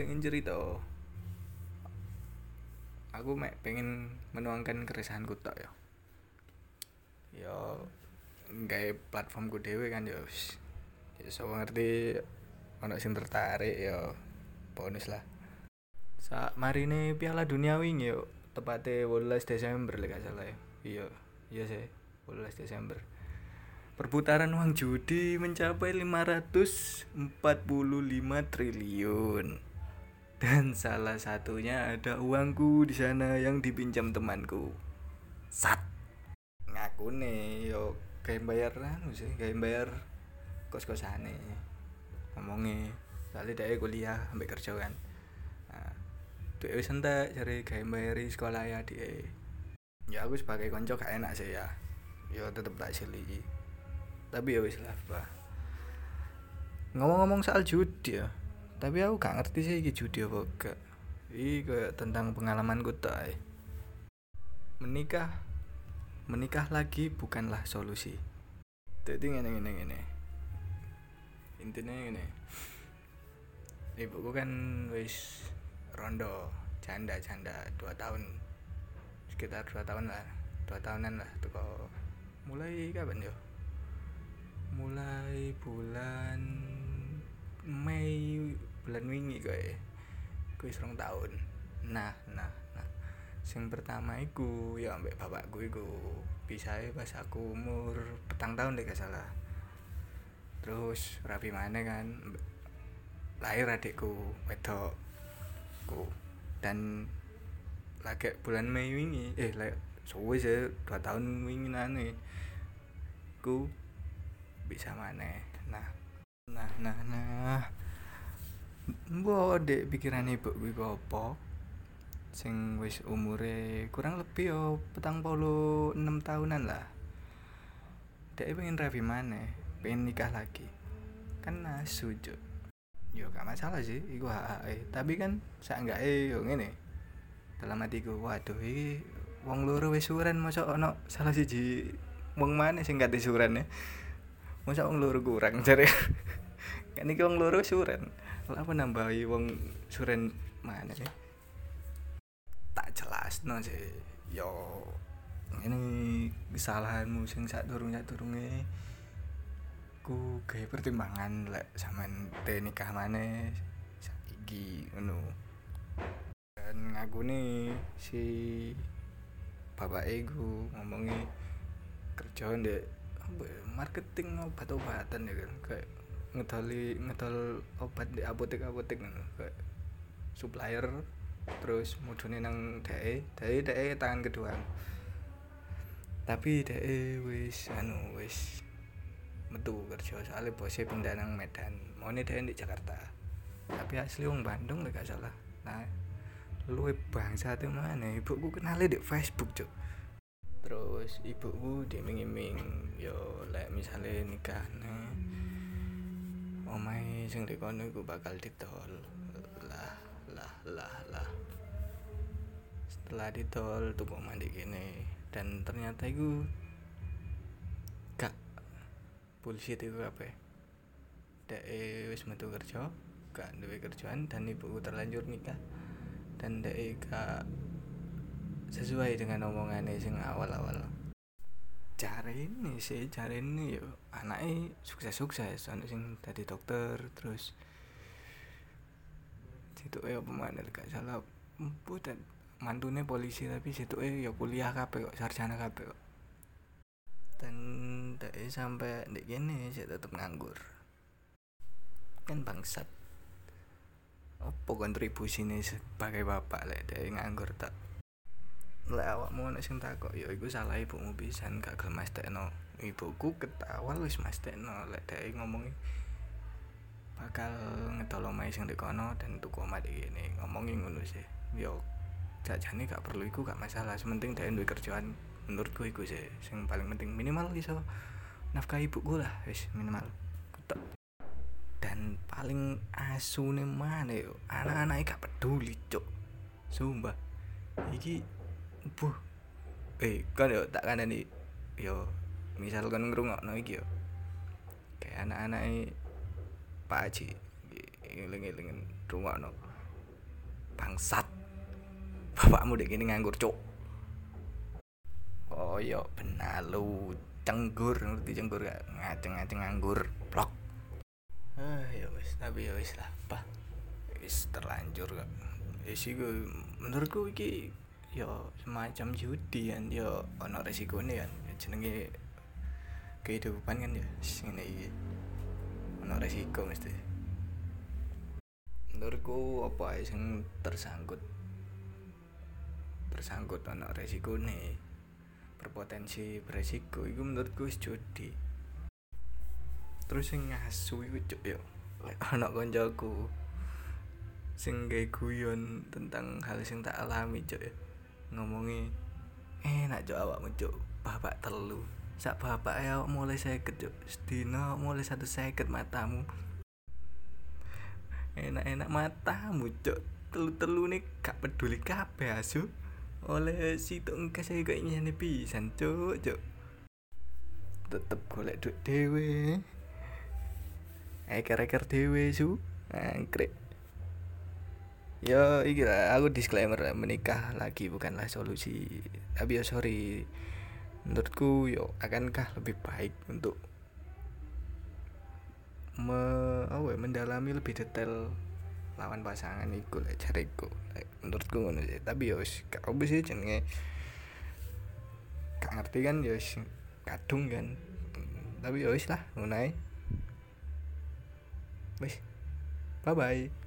pengen cerita aku mek pengen menuangkan keresahanku tok ya ya gawe platformku dhewe kan ya ya so ngerti ono sing tertarik ya bonus lah. Sak marine piala dunia wingi yo. Tepatnya 18 Desember lek salah ya iya iya sih 18 Desember. Perputaran uang judi mencapai 545 triliun dan salah satunya ada uangku di sana yang dipinjam temanku. Sat. Ngaku nih yo kayak bayar anu sih kayak bayar kos kosane ngomongnya soalnya dia kuliah sampai kerja kan. Nah, dia wis cari kayak bayari sekolah ya dia ya aku sebagai konco gak enak sih ya. Yo tetep tak sili tapi ya wis lah ngomong-ngomong soal judi ya tapi aku gak ngerti sih iki judi apa gak iki tentang pengalamanku ay. menikah menikah lagi bukanlah solusi. Jadi ngene ngene ngene. Intinya ngene. Ibuku kan wis rondo janda janda dua tahun. Sekitar dua tahun lah dua tahunan lah tuh mulai kapan yo? Mulai bulan bulan wingi kowe. Kuwi serong tahun nah nah nah. Sing pertama iku ya ambek bapakku iku bisa pas aku umur petang tahun deh gak salah. Terus rapi mana kan lahir adikku wedok ku. Dan lagi bulan Mei wingi eh like suwe sih dua tahun wingi nane ku bisa mana nah nah nah nah mbok dek pikiran ibu gue apa? Sing wis umure kurang lebih yo petang puluh enam tahunan lah. Dek pengen rapi mana pengen nikah lagi. Kan jo yo gak masalah sih iku hak tapi kan sak enggak eh yo ngene. Dalam hatiku waduh iki wong loro wis suren mosok ono salah siji wong mana sing gak disuren ya masa wong loro kurang cari kan iki wong loro suren apa nambahi wong suren mana sih tak jelas no sih. Yo ini kesalahanmu sing sak durung sak durunge ku gawe pertimbangan lek sampean te nikah mana saiki ngono. Dan ngaku nih si bapak ego ngomongnya kerja ndek marketing obat-obatan ya kan. Kayak ngedali ngedal obat di apotek apotek kayak supplier terus mudune nang dae dae dae tangan kedua. Tapi dae wis anu wis metu kerja soalnya bosnya pindah nang Medan. Mau nih dae di Jakarta. Tapi asli wong Bandung gak salah. Nah lu bangsa tuh mana ibuku kenalnya di Facebook cok terus ibuku diiming-iming yo lek misalnya nikah nih omai sing di kono iku bakal ditol lah lah lah lah. Setelah ditol tuh mandi gini dan ternyata iku gak polisi itu apa dek wis metu kerja gak duwe kerjaan dan ibuku terlanjur nikah. Dan dek gak sesuai dengan omongannya sing awal-awal cari ini sih cari ini yo. Anaknya sukses sukses soalnya sing tadi dokter terus situ eh pemain gak salah. Empu dan mantunya polisi tapi situ eh ya kuliah kape kok sarjana kape kok. Dan dari sampai di gini saya tetap nganggur. Kan bangsat. Apa kontribusi nih sebagai bapak lek dari nganggur tak lek awakmu nek sing takok ya iku salah ibumu pisan gak gelem mestekno ibuku ketawa wis mestekno lek dhek ngomongi bakal ngedol omahe sing kono dan tuku omah iki ngomongi ngono sih. Yo jajane gak perlu iku gak masalah. Sementing dhek duwe kerjaan menurutku iku sih sing paling penting. Minimal iso nafkah ibuku lah wis minimal. Ketok. Dan paling asune mana yo anak-anak gak peduli cuk. Sumpah. Iki buh. Eh kan yo tak nih yo misal kan ngrungokno iki yo. Kayak anak-anak Pak Haji eling-eling rungokno bangsat. Bapakmu dek ini nganggur cuk. Koyo benalu cenggur ngerti cenggur gak? Ngaceng ngaceng nganggur blok. Ah ya wis tapi ya wis lah apa wis terlanjur kok. Ya sih gue menurutku iki yo semacam judi kan yo ono resikonya kan jenenge kehidupan kan ya ngene iki. Ono resiko mesti. Menurutku apa sing tersangkut? Tersangkut ono resiko nih berpotensi beresiko itu menurutku wis judi. Terus sing ngasu iku cuk yo ana koncoku sing guyon tentang hal sing tak alami cuk ya ngomongi enak cuk awakmu cuk bapak telu. Sak bapak ya mulai seket cuk sedina mulai satu seket matamu. Enak-enak matamu cuk telu-telu nih gak peduli kabeh asu. Oleh situ engke saya kok nyane pisan cuk cuk tetep golek duit dhewe. Eker-eker dhewe su. Angkrek ya iki aku disclaimer menikah lagi bukanlah solusi. Tapi ya sorry. Menurutku yo akankah lebih baik untuk me, oh, mendalami lebih detail lawan pasangan iku lek cariku menurutku ngono sih. Tapi ya wis gak opo jenenge. Gak ngerti kan ya wis kadung kan. Tapi ya wis lah ngono wis bye bye